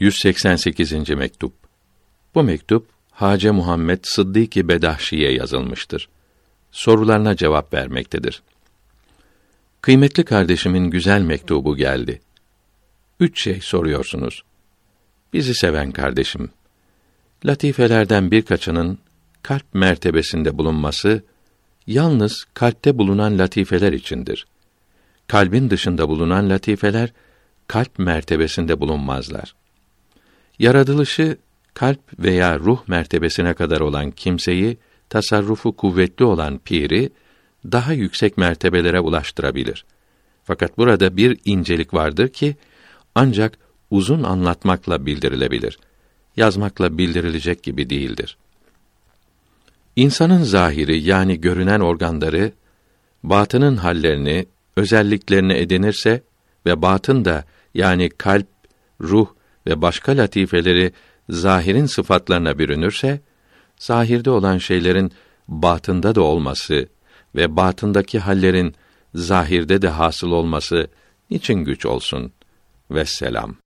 188. mektup. Bu mektup Hace Muhammed Sıddık-ı Bedahşi'ye yazılmıştır. Sorularına cevap vermektedir. Kıymetli kardeşimin güzel mektubu geldi. Üç şey soruyorsunuz. Bizi seven kardeşim, latifelerden birkaçının kalp mertebesinde bulunması yalnız kalpte bulunan latifeler içindir. Kalbin dışında bulunan latifeler kalp mertebesinde bulunmazlar. Yaratılışı kalp veya ruh mertebesine kadar olan kimseyi tasarrufu kuvvetli olan piri daha yüksek mertebelere ulaştırabilir. Fakat burada bir incelik vardır ki ancak uzun anlatmakla bildirilebilir. Yazmakla bildirilecek gibi değildir. İnsanın zahiri yani görünen organları batının hallerini, özelliklerini edinirse ve batın da yani kalp, ruh ve başka latifeleri zahirin sıfatlarına bürünürse, zahirde olan şeylerin batında da olması ve batındaki hallerin zahirde de hasıl olması niçin güç olsun? Vesselam.